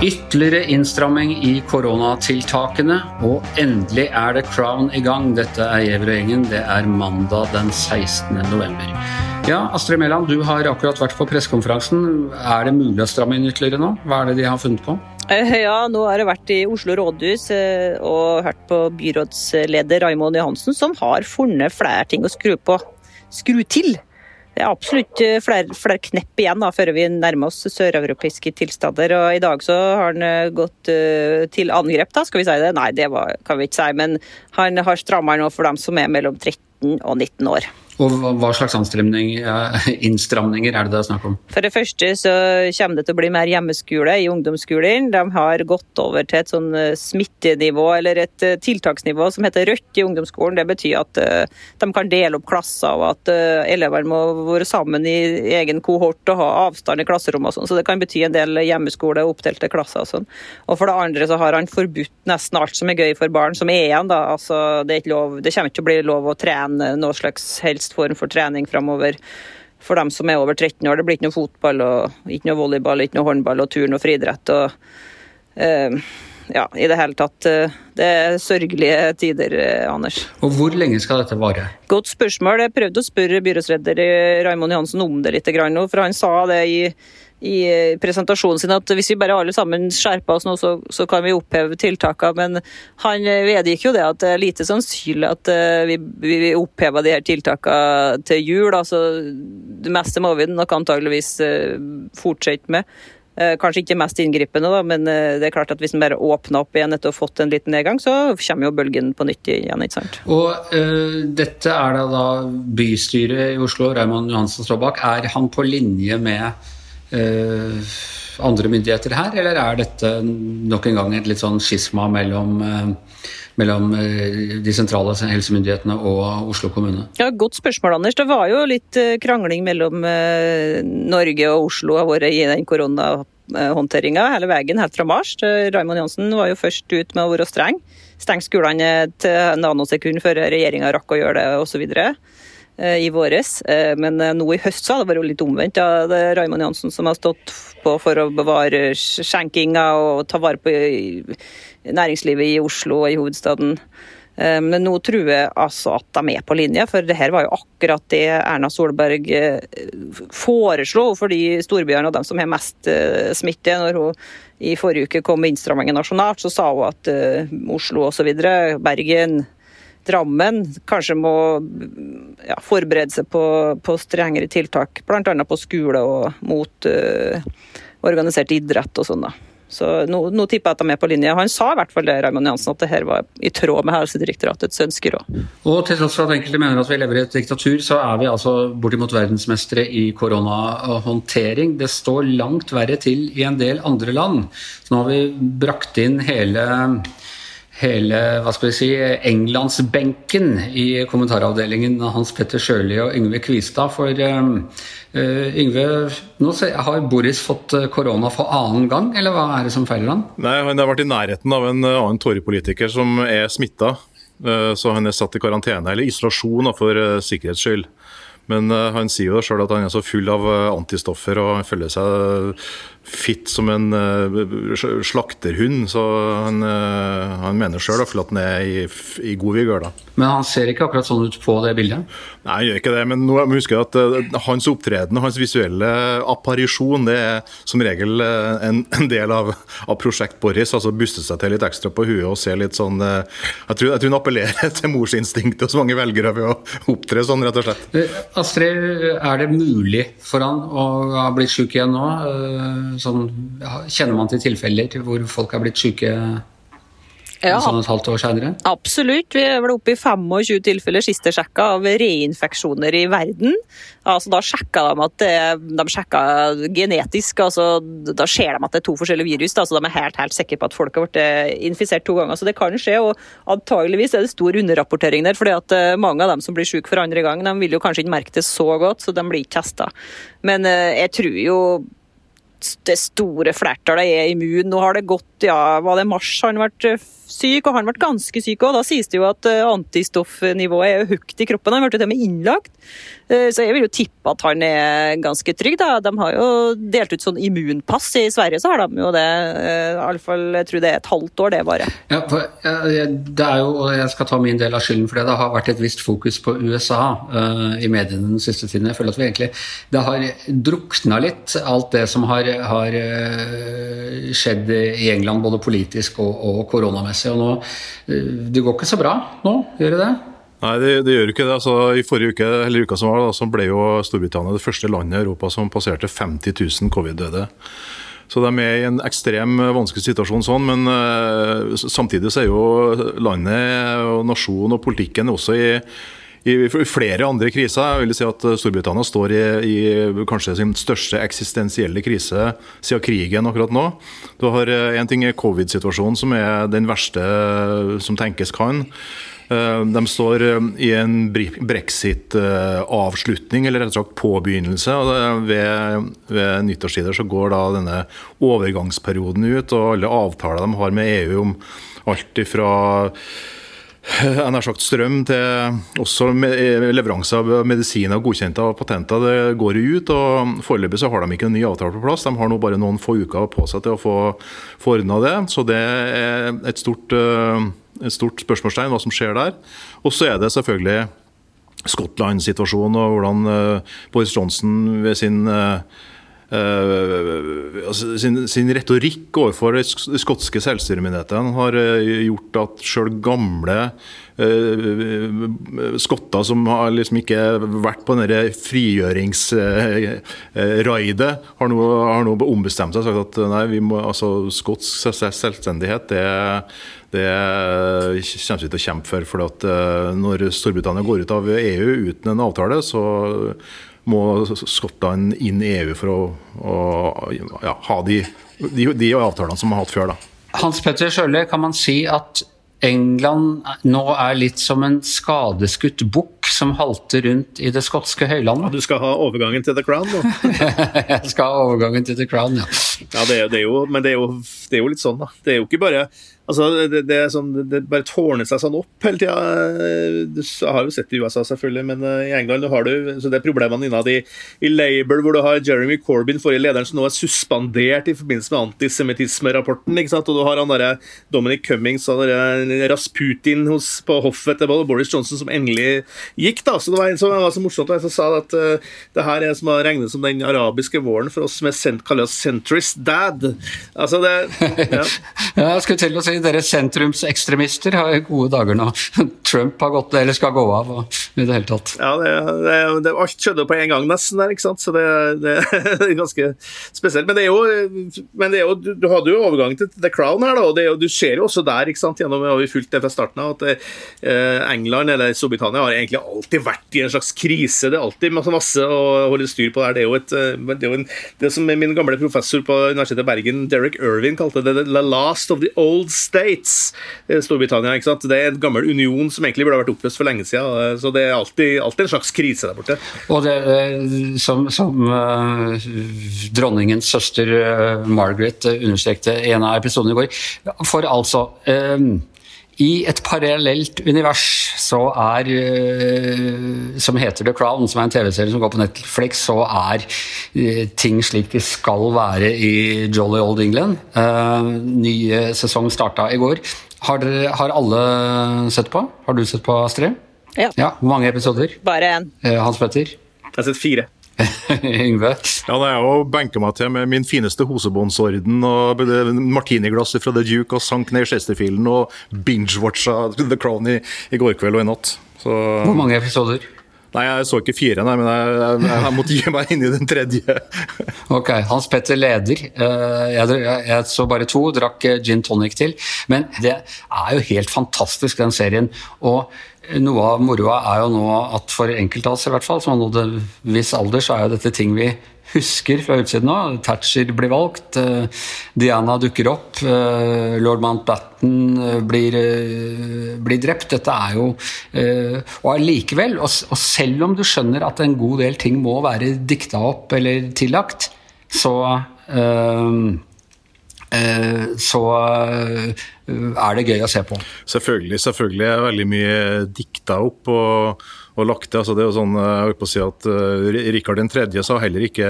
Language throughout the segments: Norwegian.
Ytterligere innstramming i koronatiltakene, og endelig er det Crown i gang. Dette er Gjever Det er mandag den 16. november. Ja, Astrid Mæland, du har akkurat vært på pressekonferansen. Er det mulig å stramme inn ytterligere nå? Hva er det de har funnet på? Eh, ja, nå har jeg vært i Oslo rådhus eh, og hørt på byrådsleder Raimond Johansen, som har funnet flere ting å skru på. Skru til! Det er absolutt eh, flere, flere knepp igjen da, før vi nærmer oss søreuropeiske tilstander. og I dag så har han gått uh, til angrep, da, skal vi si det? Nei, det var, kan vi ikke si. Men han har stramma nå for dem som er mellom 13 og 19 år. Og Hva slags innstramninger er det det er snakk om? For det første så kommer det til å bli mer hjemmeskole i ungdomsskolen. De har gått over til et sånn eh, smittenivå eller et eh, tiltaksnivå som heter rødt i ungdomsskolen. Det betyr at eh, de kan dele opp klasser og at elevene må være sammen i egen kohort og ha avstand i klasserommet sånn. Så det kan bety en del hjemmeskole og oppdelte klasser og sånn. Og for det andre så har han forbudt nesten alt som er gøy for barn, som er igjen, da. Altså det, er lov, det kommer ikke til å bli lov å trene noe slags helst helst form for trening framover for dem som er over 13 år. Det blir ikke noe fotball, og ikke noe volleyball, ikke noe håndball og turn og friidrett. Og, eh, ja, i det hele tatt. Uh, det er sørgelige tider, uh, Anders. Og Hvor lenge skal dette vare? Godt spørsmål. Jeg prøvde å spørre byrådsleder Raimond Johansen om det litt, for han sa det i i eh, presentasjonen sin at hvis vi bare alle sammen skjerper oss nå, så, så kan vi oppheve tiltakene. Men han eh, vedgikk jo det at det er lite sannsynlig at eh, vi, vi opphever de her tiltakene til jul. altså Det meste må vi nok antageligvis fortsette med. Kanskje ikke mest inngripende, da, men det er klart at hvis en bare åpner opp igjen etter å ha fått en liten nedgang, så kommer jo bølgen på nytt igjen. ikke sant? Og uh, Dette er det da bystyret i Oslo, Raymond Johansen står bak. Er han på linje med andre myndigheter her, eller er dette nok en gang et litt sånn skisma mellom, eh, mellom eh, de sentrale helsemyndighetene og Oslo kommune? Ja, Godt spørsmål, Anders. Det var jo litt krangling mellom Norge og Oslo har vært i den koronahåndteringa hele veien, helt fra mars. Raymond Johnsen var jo først ut med å være streng. Stenge skolene til nanosekund før regjeringa rakk å gjøre det, osv. Eh, i våres. Eh, men eh, nå i høst så har det vært litt omvendt. Ja. Det er Raymond Johansen som har stått på for å bevare skjenkinga og ta vare på næringslivet i Oslo og i hovedstaden. Men nå tror jeg altså at de er på linje, for det her var jo akkurat det Erna Solberg foreslo for de storbyene og dem som har mest smitte. Når hun i forrige uke kom med innstramminger nasjonalt, så sa hun at Oslo osv., Bergen, Drammen kanskje må ja, forberede seg på, på, strengere tiltak, bl.a. på skole og mot uh, organisert idrett og sånn. Så nå, nå, tipper jeg at de er på linje. Han sa i hvert fall det, Raymond Jansen, at det her var i tråd med Helsedirektoratets ønsker òg. Og til tross for at enkelte mener at vi lever i et diktatur, så er vi altså bortimot verdensmestere i koronahåndtering. Det står langt verre til i en del andre land. Så nå har vi brakt inn hele hele hva skal vi si, englandsbenken i kommentaravdelingen. Hans Petter Sjøli og Yngve Kvistad. For uh, Yngve, nå har Boris fått eh, korona for annen gang, eller hva er det som feiler han? Nei, Han har vært i nærheten av en annen Tory-politiker som er smitta. Så han er satt i karantene, eller isolasjon for sikkerhets skyld. Men han sier jo sjøl at han er så full av antistoffer og han føler seg fitt som en uh, slakterhund. Så han, uh, han mener sjøl at han er i, i god vigør. da. Men han ser ikke akkurat sånn ut på det bildet? Nei, han gjør ikke det. Men nå må huske at uh, hans opptreden og hans visuelle apparisjon det er som regel en, en, del av, av Prosjekt Boris. altså Buste seg til litt ekstra på huet og se litt sånn Jeg tror, jeg tror han appellerer til morsinstinktet hos mange velgere ved å opptre sånn, rett og slett. Astrid, er det mulig for han å ha blitt syk igjen nå? Sånn, kjenner man til tilfeller hvor folk har blitt syke ja, sånn et halvt år senere? Absolutt. Vi var oppe i 25 tilfeller siste sjekka av reinfeksjoner i verden. Altså, da sjekka de at de sjekka genetisk. Altså, da ser de at det er to forskjellige virus. Da, så de er helt, helt sikre på at folk har blitt infisert to ganger. Så det kan skje. og Antageligvis er det stor underrapportering der. fordi at eh, mange av dem som blir syke for andre gang, de vil jo kanskje ikke merke det så godt, så de blir ikke testa. Men eh, jeg tror jo det store flertallet er immun. Nå har det gått, ja, var det mars han ble syk, og han ble ganske syk òg. Da sies det jo at eh, antistoffnivået er høyt i kroppen. Han ble til og med innlagt. Eh, så jeg vil jo tippe at han er ganske trygg. Da. De har jo delt ut sånn immunpass. I Sverige så har de jo det. Eh, Iallfall jeg tror det er et halvt år, det bare. Ja, det er jo, og Jeg skal ta min del av skylden for det. Det har vært et visst fokus på USA uh, i mediene den siste tiden. Jeg føler at vi egentlig, Det har drukna litt, alt det som har, har skjedd i England, både politisk og, og koronamessig. Og nå, det går ikke så bra nå, gjør det det? Nei, det, det gjør ikke det. Altså, I forrige uke eller uka som var, da, så ble jo Storbritannia det første landet i Europa som passerte 50 000 covid-døde. Så de er i en ekstrem vanskelig situasjon sånn, men uh, samtidig så er jo landet og nasjonen og politikken også i, i flere andre kriser. Jeg vil si at Storbritannia står i, i kanskje sin største eksistensielle krise siden krigen akkurat nå. Du har Én uh, ting er covid-situasjonen, som er den verste som tenkes kan. Eh, de står eh, i en brexit-avslutning, eller rett og slett påbegynnelse. og Ved, ved nyttårstider så går da denne overgangsperioden ut, og alle avtaler de har med EU om alt ifra jeg har sagt strøm til også leveranse av medisiner og godkjente av patenter. Det går ut, og Foreløpig så har de ikke en ny avtale på plass. De har nå bare noen få uker på seg til å få, få ordna det. Så det er et stort uh, et stort spørsmålstegn hva som skjer der. Og så er det selvfølgelig Skottland-situasjonen og hvordan uh, Boris Johnson ved sin sin, sin, retorikk overfor de skotske selvstyremyndighetene har uh, gjort at sjøl gamle uh, skotter som har liksom ikke vært på denne frigjøringsraidet, har, har nå ombestemt seg og sagt at nei, vi må, altså, skotsk selvstendighet det det kommer vi til å kjempe for. for at eh, Når Storbritannia går ut av EU uten en avtale, så må Skottland inn i EU for å, å ja, ha de, de, de, avtalene som man har hatt før. Da. Hans Petter Sjøle, kan man si at England nå er litt som en skadeskutt bukk som halter rundt i det skotske høylandet? Ja, du skal ha overgangen til The Crown, nå? Jeg skal ha overgangen til The Crown, ja. Ja det det er jo, men det er jo, det er jo litt sånn, da. Det er jo ikke bare Altså, det, det, sånn, bare tårner seg sånn opp hele tida. Du har jo sett det i USA, selvfølgelig, men uh, i England har du så det er problemene innad i, i Labour, hvor du har Jeremy Corbyn, forrige lederen, som nå er suspendert i forbindelse med antisemittismerapporten. ikke sant? Og du har han der Dominic Cummings og Rasputin hos, på hoffet til Boris Johnson, som endelig gikk. da, så Det var en som var så morsomt Og som sa at uh, det her er som å regne som den arabiske våren for oss som er sent, oss centrist dad. Altså det, ja. ja, jeg skulle til å si dere sentrumsekstremister har gode dager nå. Trump har gått, eller skal gå av og, i det hele tatt. Ja, det, det, det, alt skjedde på en gang nesten der, ikke sant. Så det, det, er ganske spesielt. Men det er jo, men det er jo du, du, hadde jo overgang til The Crown her, da, og jo, du ser jo også der, ikke sant, gjennom har vi fulgt det fra starten av, at eh, England eller Storbritannia har egentlig alltid vært i en slags krise. Det er alltid masse, masse å holde styr på der. Det er jo et, eh, det, er jo en, det som min gamle professor på Universitetet i Bergen, Derek Irvin, kalte det the last of the old States, eh, Storbritannia. ikke sant? Det er en gammel union som egentlig burde vært oppløst for lenge siden. Eh, så det er alltid, alltid en slags krise der borte. Og det, eh, som, som dronningens søster Margaret understrekte i en av episodene i går, for altså i et parallelt univers så er Som heter The Crown, som er en TV-serie som går på Netflix, så er ting slik de skal være i Jolly Old England. Nye sesong starta i går. Har, dere, har alle sett på? Har du sett på, Astrid? Ja. ja. Hvor mange episoder? Bare én. Hans Petter? Jeg har sett fire. Yngve? Ja, da jeg òg benka meg til med min fineste hosebåndsorden og martiniglasset fra The Duke og sank ned i Chesterfielden og binge-watcha The Crown i, i, går kveld og i natt. Så... Hvor mange episoder? Nei, Jeg så ikke fire, nei, men jeg, jeg, jeg måtte gi meg inn i den tredje. ok, Hans Petter leder. Eh, jeg, jeg, så bare to, drakk eh, gin tonic til. Men det er jo helt fantastisk, den serien. Og noe av moroa er jo nå at for enkelte av oss, i hvert fall, som har nådd en viss alder, så er jo dette ting vi husker fra utsiden nå. Thatcher blir valgt, eh, Diana dukker opp, eh, lord Mountbatten eh, blir, blir drept. Dette er jo Og allikevel, og selv om du skjønner at en god del ting må være dikta opp eller tillagt, så så er det gøy å se på. Selvfølgelig. Selvfølgelig er veldig mye dikta opp. og og lagt det. Altså, det er jo sånn, jeg vil på å si at uh, Rikard 3. sa heller ikke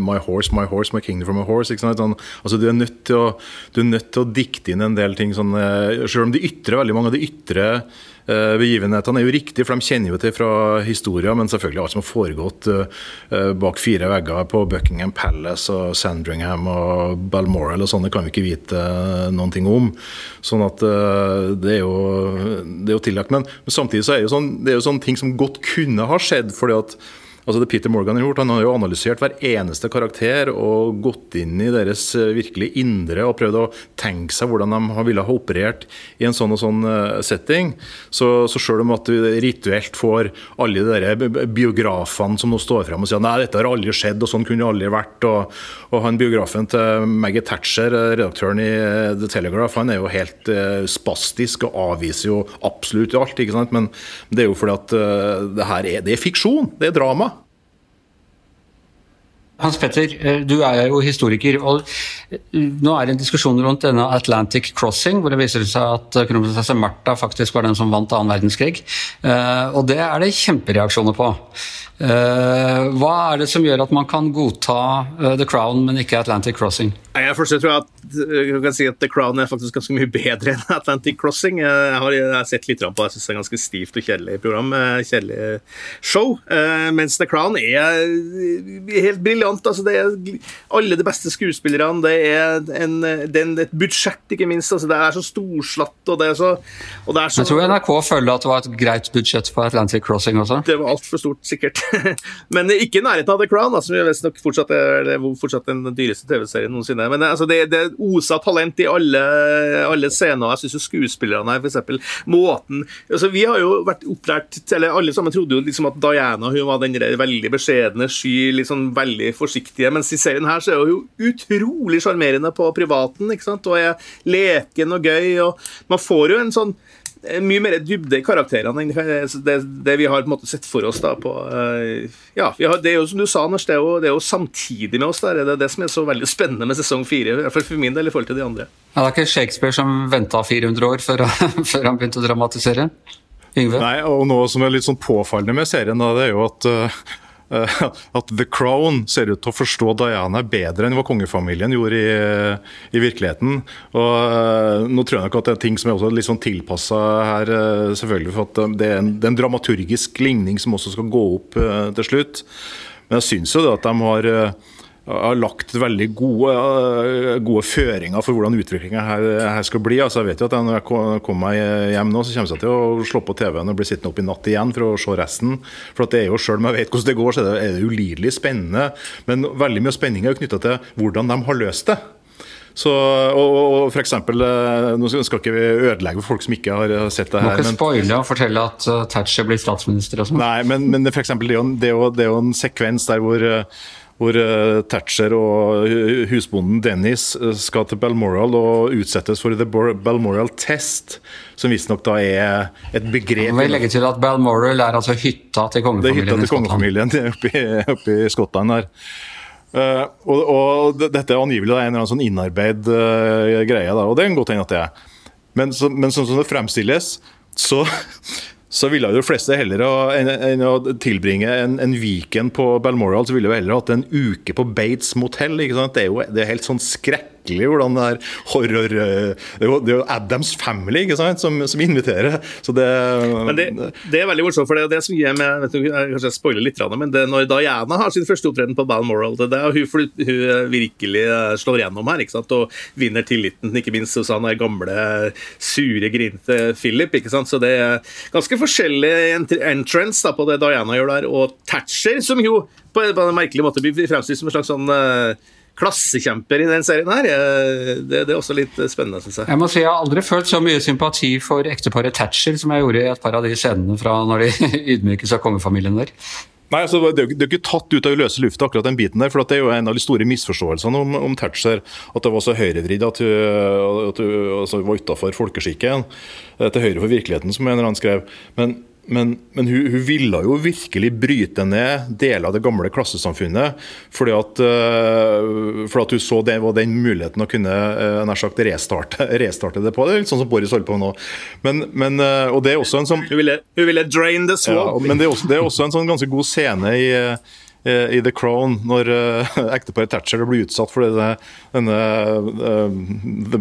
'my horse, my horse, my kingdom from my horse'. Ikke sant? Sånn, altså, du, er nødt til å, du er nødt til å dikte inn en del ting. Sånn, selv om de ytre, veldig mange av de ytre Eh, begivenhetene er jo riktige, for de kjenner jo til fra historien, men selvfølgelig alt som har foregått eh, bak fire vegger på Buckingham Palace og Sandringham og Balmoral og sånne, kan vi ikke vite eh, noen ting om. Sånn at det er jo, det er jo tillagt. Men, men, samtidig så er det jo sånn, det er jo sånne ting som godt kunne ha skjedd. fordi at Altså det Peter Morgan har gjort, han har jo analysert hver eneste karakter og gått inn i deres eh, virkelig indre og prøvd å tenke seg hvordan de ville ha operert i en sånn og sånn eh, setting. Så, så selv om at du rituelt får alle de biografene som nå står frem og sier nei, dette har aldri skjedd og sånn kunne det aldri vært, og, og han biografen til Maggie Thatcher, eh, redaktøren i The Telegraph, han er jo helt spastisk og avviser jo absolutt alt. ikke sant? Men det er jo fordi at det her er, det er fiksjon, det er drama. Hans Petter, eh, du er jo historiker. og eh, Nå er det en diskusjon rundt denne Atlantic Crossing, hvor det viser seg at eh, kronprinsesse Märtha faktisk var den som vant annen verdenskrig. Og det er det kjempereaksjoner på. Hva er det som gjør at man kan godta The Crown, men ikke Atlantic Crossing? Jeg, først, tror at jeg kan si at The Crown er faktisk ganske mye bedre enn Atlantic Crossing. Jeg har, jeg har sett litt på det. Jeg syns det er ganske stivt og kjedelig program. Kjedelig show. Mens The Crown er helt briljant. Altså, det er alle de beste skuespillerne. Det er, en, det er et budsjett, ikke minst. Altså, det er så storslatt. Og det er så, og det er så Jeg tror NRK føler at det var et greit budsjett på Atlantic Crossing også. Det var altfor stort, sikkert. Men ikke i nærheten av The Crown, som altså, fortsatt er, fortsatt den dyreste TV-serien noensinne. Men altså, det, det oser talent i alle, alle scener. Jeg syns skuespillerne her, f.eks. Måten altså, Vi har jo vært opplært eller Alle sammen trodde jo liksom at Diana hun var den veldig beskjedne, sky, liksom veldig forsiktige. Mens i serien her så er hun jo utrolig sjarmerende på privaten ikke sant? og er leken og gøy. og Man får jo en sånn Eh, mye mer dybde i karakterene enn det, det, vi har på en måte sett for oss. da på, uh, ja, har, Det er jo som du sa, Anders, det er jo, det er jo samtidig med oss. der, Det er det som er så veldig spennende med sesong fire. I hvert fall for min del i forhold til de andre. Ja, det er ikke Shakespeare som venta 400 år før, før, han begynte å dramatisere? Yngve? Nei, og Noe som er litt sånn påfallende med serien, da, det er jo at uh, Eh, at The Crown ser ut til å forstå Diana bedre enn hva kongefamilien gjorde i, i virkeligheten. Og uh, Nå tror jeg nok at det er ting som er også litt sånn tilpassa her, uh, selvfølgelig. For at det er, en, det er, en, dramaturgisk ligning som også skal gå opp til slutt. Men jeg syns jo det at de har har lagt veldig gode, gode, føringer for hvordan utviklinga her, her, skal bli. Altså, jeg vet jo at Når jeg kommer meg hjem nå, så kommer jeg til å slå på TV-en og bli sittende opp i natt igjen for å se resten. For det er jo Selv om jeg vet hvordan det går, så er det ulidelig spennende. Men veldig mye av spenninga er knytta til hvordan de har løst det. Så, og, og for eksempel, eh, Nå skal ikke vi ødelegge for folk som ikke har sett det her. Må ikke men, spoile og fortelle at uh, Thatcher blir statsminister og sånn. Nei, men, men for eksempel, det, er jo, det, er jo, det er jo en sekvens der hvor hvor eh, Thatcher og husbonden Dennis eh, skal til Balmoral og utsettes for The Balmoral Test, som visstnok da er et begrep Vi legger til at Balmoral er altså hytta til kongefamilien, det er hytta til kongefamilien oppe i, oppe i Skottland der. Uh, og, og, dette er angivelig en eller annen sånn innarbeid greie, da, og det er en god ting at det er. Men, så, men sånn som det fremstilles, så så ville jo de fleste heller enn å tilbringe en, en weekend på Balmoral, så ville jo heller hatt en uke på Bates motell. Det er jo helt sånn skrekk merkelig hvordan det er horror eh, Det er jo Adams Family ikke sant, som, som inviterer. Så det, men det, det, er veldig morsomt, for det er det som gir meg vet du, Kanskje jeg spoiler litt, men det er når Diana har sin første opptreden på Balmoral, det er hun, hun, virkelig eh, slår gjennom her ikke sant, og vinner tilliten, ikke minst hos han gamle, sure, grinete Philip. ikke sant, Så det er ganske forskjellig entrance da, på det Diana gjør der, og Thatcher, som jo på en merkelig måte blir fremstilt som en slags sånn uh, klassekjemper i den serien her. Det, det er også litt spennende, syns jeg. Jeg må si jeg har aldri følt så mye sympati for ekteparet Thatcher som jeg gjorde i et par av de scenene fra når de ydmykes av kongefamilien der. Nei, altså, det, er, jo ikke tatt ut av løse lufta, akkurat den biten der. for Det er jo en av de store misforståelsene om, om Thatcher. At det var så høyrevridd at hun, at hun altså, var utafor folkeskikken. Eh, til høyre for virkeligheten, som en eller annen skrev. Men men, men hun, hun, ville jo virkelig bryte ned deler av det gamle klassesamfunnet. Fordi at, uh, for at hun så det var den muligheten å kunne uh, sagt restarte, restarte, det på. Det er litt sånn som Boris holder på nå. Men, men, uh, og det er også en sånn Hun ville, hun ville drain the swamp. Ja, men det er, også, det er, også, en sånn ganske god scene i i The Crown, når uh, ekteparet Thatcher blir utsatt for denne, denne uh, The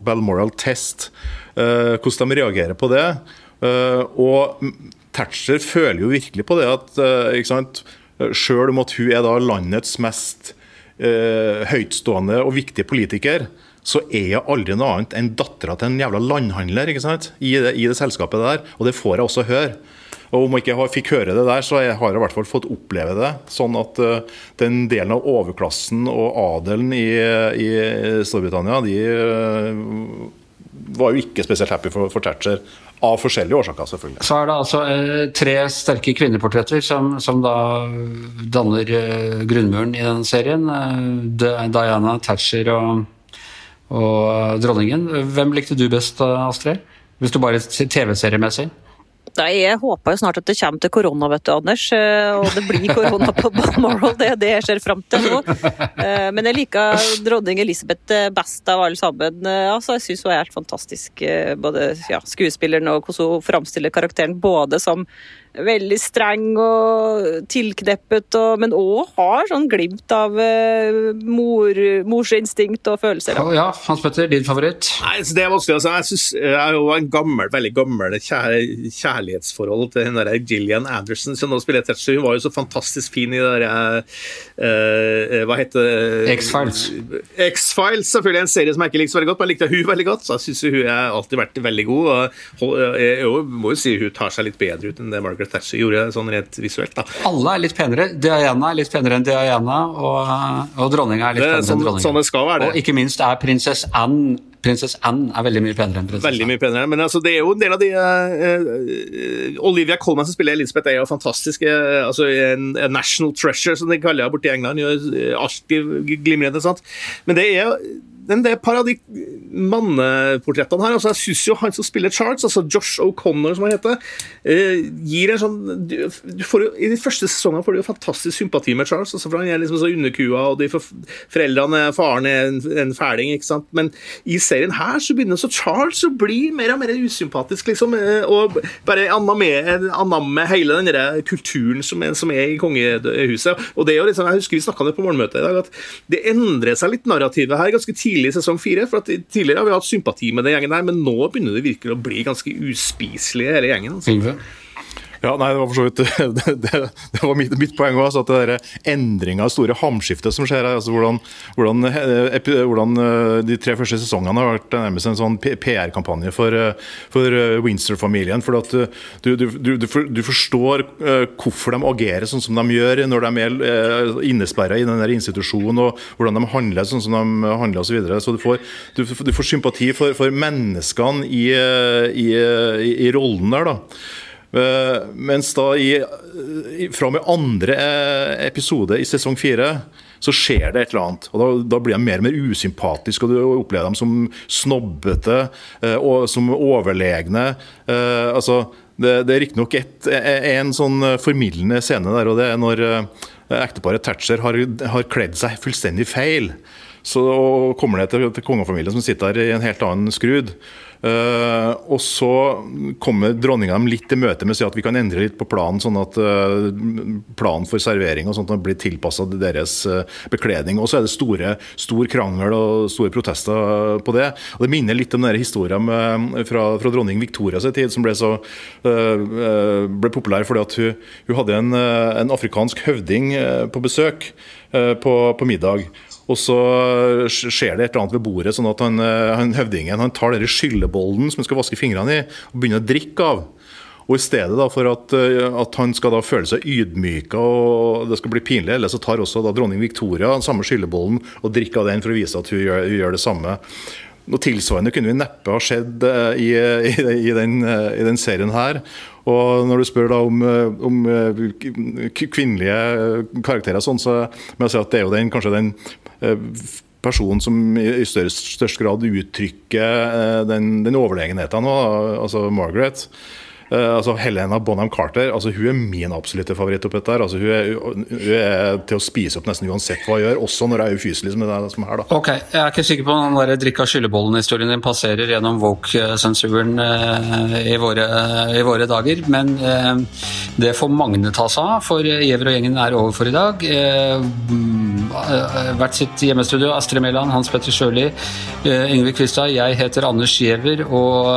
Balmoral Test. Uh, hvordan de reagerer på det. Uh, og Thatcher føler jo virkelig på det at uh, ikke sant, Selv om at hun er da landets mest eh, høytstående og viktige politiker, så er hun aldri noe annet enn dattera til en jævla landhandler ikke sant? I, det, i det selskapet der. Og det får jeg også høre. Og Om jeg ikke fikk høre det der, så har jeg i hvert fall fått oppleve det. Sånn at uh, den delen av overklassen og adelen i, i Storbritannia, de var jo ikke spesielt happy for, for Thatcher. Av forskjellige årsaker, selvfølgelig. Så er det altså eh, tre sterke kvinneportretter som, som da danner eh, grunnmuren i den serien. Eh, Diana, Thatcher og, og dronningen. Hvem likte du best, Astrid? Hvis du bare TV-seriemessig? Nei, Jeg håper jo snart at det kommer til korona, vet du, Anders. Eh, og det blir korona på Balmoral. Det er det jeg ser fram til nå. Eh, men jeg liker dronning Elisabeth eh, best av alle sammen. Altså, jeg syns hun er helt fantastisk, både ja, skuespilleren og hvordan hun framstiller karakteren. Både som veldig streng og tilkneppet, og, men òg har sånn glimt av uh, mor, morsinstinkt og følelser. Oh, ja, Hans Petter, din favoritt? Nei, det er vanskelig. Altså, jeg, synes, jeg er jo en gammel, veldig gammel kjær, kjærlighetsforhold til den der Gillian Anderson som nå spiller Tetsu. Hun var jo så fantastisk fin i det derre uh, Hva heter det? X-Files. X-Files, selvfølgelig en serie som jeg ikke likte så veldig godt, men jeg likte hun veldig godt. Så jeg syns hun har alltid vært veldig god. Og jeg, jeg, må jo si hun tar seg litt bedre ut enn det Margaret Margaret Thatcher gjorde sånn rent visuelt. da. Alle er litt penere. Diana er litt penere enn Diana, og, og dronninga er litt penere sånn, enn dronninga. Sånn det skal være det. Og ikke minst er prinsesse Anne Prinsesse Anne er veldig mye penere enn prinsesse Veldig mye penere, men altså, det er jo en del av de uh, Olivia Colman som spiller Elisabeth, er jo fantastisk. Uh, altså, en, en, national treasure, som de kaller henne borti England. Gjør alltid glimrende. sant? Men det er men det er et par av de manneportrettene her altså Jeg syns jo han som spiller Charles, altså Josh O'Connor, som han heter, eh, gir en sånn du, får jo, I de første sesongene får du jo fantastisk sympati med Charles. Altså, for Han er liksom så underkua, og de for, foreldrene Faren er en, en fæling, ikke sant. Men i serien her så begynner så Charles å bli mer og mer usympatisk, liksom. Eh, og bare anamme hele den der kulturen som er, som er i kongehuset. Og det er jo liksom, Jeg husker vi snakka om det på morgenmøtet i dag, at det endrer seg litt narrativet her ganske tidlig tidlig i sesong fire. for Tidligere har vi hatt sympati med den gjengen der, men nå begynner det virkelig å bli ganske uspiselig, hele gjengen. Altså. Ja, nei, Det var for så vidt det, det, det var mitt, mitt poeng òg. at det endringa, store hamskiftet som skjer her, altså hvordan, hvordan, eh, hvordan, eh, de tre første sesongene har vært nærmest en sånn PR-kampanje for, eh, for Windsor-familien. for at du, du, du, du, forstår hvorfor de agerer sånn som de gjør når de er innesperra i den institusjonen, og hvordan de handler sånn som de handler osv. Så, videre. så du får, du, får sympati for, for menneskene i, i, i, i rollen der. da. Eh, mens da i, fra og med andre eh, episode i sesong fire så skjer det et eller annet. og Da, da blir de mer og mer usympatiske, og du opplever dem som snobbete eh, og som overlegne. altså, det, det er riktignok en sånn formildende scene der, og det er når ekteparet Thatcher har, har kledd seg fullstendig feil. Så kommer det til, til kongefamilien som sitter der i en helt annen skrud. Uh, og så kommer dronninga dem litt i møte med å si at vi kan endre litt på planen, sånn at uh, planen for servering og sånt blir tilpassa deres uh, bekledning. Og så er det store, stor krangel og store protester på det. Og Det minner litt om den historien fra, fra, dronning Victoria sin tid, som ble så ble populær fordi at hun, hun hadde en, en afrikansk høvding på besøk på, på middag. Og så skjer det et eller annet ved bordet, sånn at han, eh, han høvdingen han tar den skyllebollen som han skal vaske fingrene i, og begynner å drikke av. Og I stedet da, for at, eh, at, han skal da føle seg ydmyka og det skal bli pinlig, eller så tar også da dronning Victoria den samme skyllebollen og drikker av den for å vise at hun gjør, hun gjør det samme. Noe tilsvarende kunne vi neppe ha skjedd eh, i, i, i, den, i den serien her. Og når du spør da om, om kvinnelige karakterer, sånn, så må jeg si at det er jo den, kanskje den eh, personen som i størst, grad uttrykker den, den overlegenheten, altså Margaret. Uh, altså Helena Bonham Carter altså hun er min absolutte favoritt oppi dette. Altså, hun, er, hun er til å spise opp nesten uansett hva hun gjør, også når hun er ufyselig som det er som her. da. Ok, Jeg er ikke sikker på om den drikka skyllebollen-historien din passerer gjennom woke-sensuren uh, i, i, våre dager, men uh, det får Magne ta seg av, for Giæver og gjengen er over for i dag. Hvert sitt hjemmestudio. Astrid Mæland, Hans Petter Sjøli, Ingvild Kvistad. Jeg heter Anders Giæver, og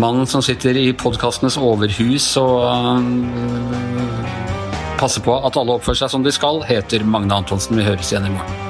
mannen som sitter i podkasten podkastenes overhus og uh, passe på at alle oppfører seg som de skal, heter Magne Antonsen. Vi høres igjen i morgen.